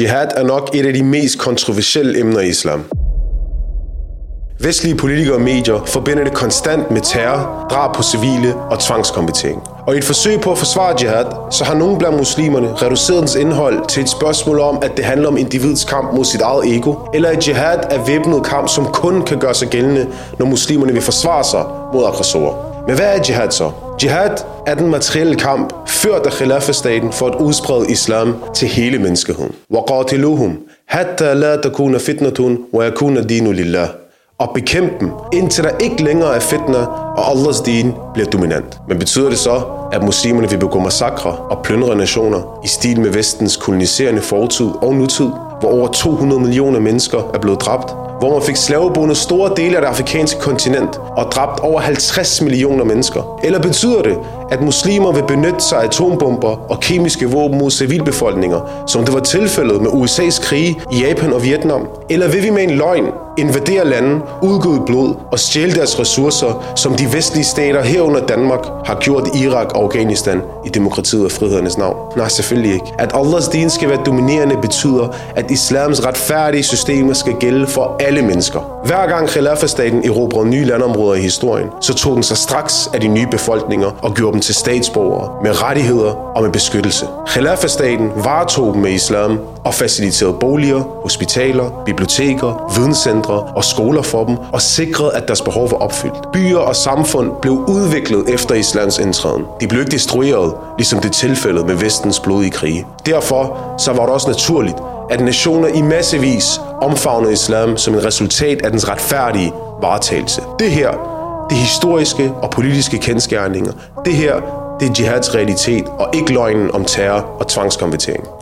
Jihad er nok et af de mest kontroversielle emner i islam. Vestlige politikere og medier forbinder det konstant med terror, drab på civile og tvangskonvertering. Og i et forsøg på at forsvare jihad, så har nogle blandt muslimerne reduceret dens indhold til et spørgsmål om, at det handler om individets kamp mod sit eget ego, eller at jihad er væbnet kamp, som kun kan gøre sig gældende, når muslimerne vil forsvare sig mod aggressorer. Men hvad er jihad så? Jihad er den materielle kamp, ført af Khilafah-staten for at udsprede islam til hele menneskeheden. وَقَاتِلُوهُمْ حَتَّى لَا تَكُونَ فِتْنَةٌ وَيَكُونَ دِينُ لِلَّهِ og bekæmpe dem, indtil der ikke længere er fitna, og Allahs din bliver dominant. Men betyder det så, at muslimerne vil begå massakre og plyndre nationer i stil med vestens koloniserende fortid og nutid, hvor over 200 millioner mennesker er blevet dræbt, hvor man fik slavebundet store dele af det afrikanske kontinent og dræbt over 50 millioner mennesker? Eller betyder det, at muslimer vil benytte sig af atombomber og kemiske våben mod civilbefolkninger, som det var tilfældet med USA's krige i Japan og Vietnam? Eller vil vi med en løgn invadere lande, udgå blod og stjæle deres ressourcer, som de vestlige stater herunder Danmark har gjort Irak og Afghanistan i demokratiet og frihedernes navn? Nej, selvfølgelig ikke. At Allahs din skal være dominerende betyder, at islams retfærdige systemer skal gælde for alle mennesker. Hver gang Khilafah-staten erobrede nye landområder i historien, så tog den sig straks af de nye befolkninger og gjorde dem til statsborgere med rettigheder og med beskyttelse. Khilafah-staten varetog dem med islam og faciliterede boliger, hospitaler, biblioteker, videnscentre og skoler for dem og sikrede, at deres behov var opfyldt. Byer og samfund blev udviklet efter islams indtræden. De blev ikke destrueret, ligesom det tilfældet med vestens blodige krige. Derfor så var det også naturligt, at nationer i massevis omfavnede islam som et resultat af dens retfærdige varetagelse. Det her, det historiske og politiske kendskærninger. Det her, det er jihads realitet, og ikke løgnen om terror og tvangskonvertering.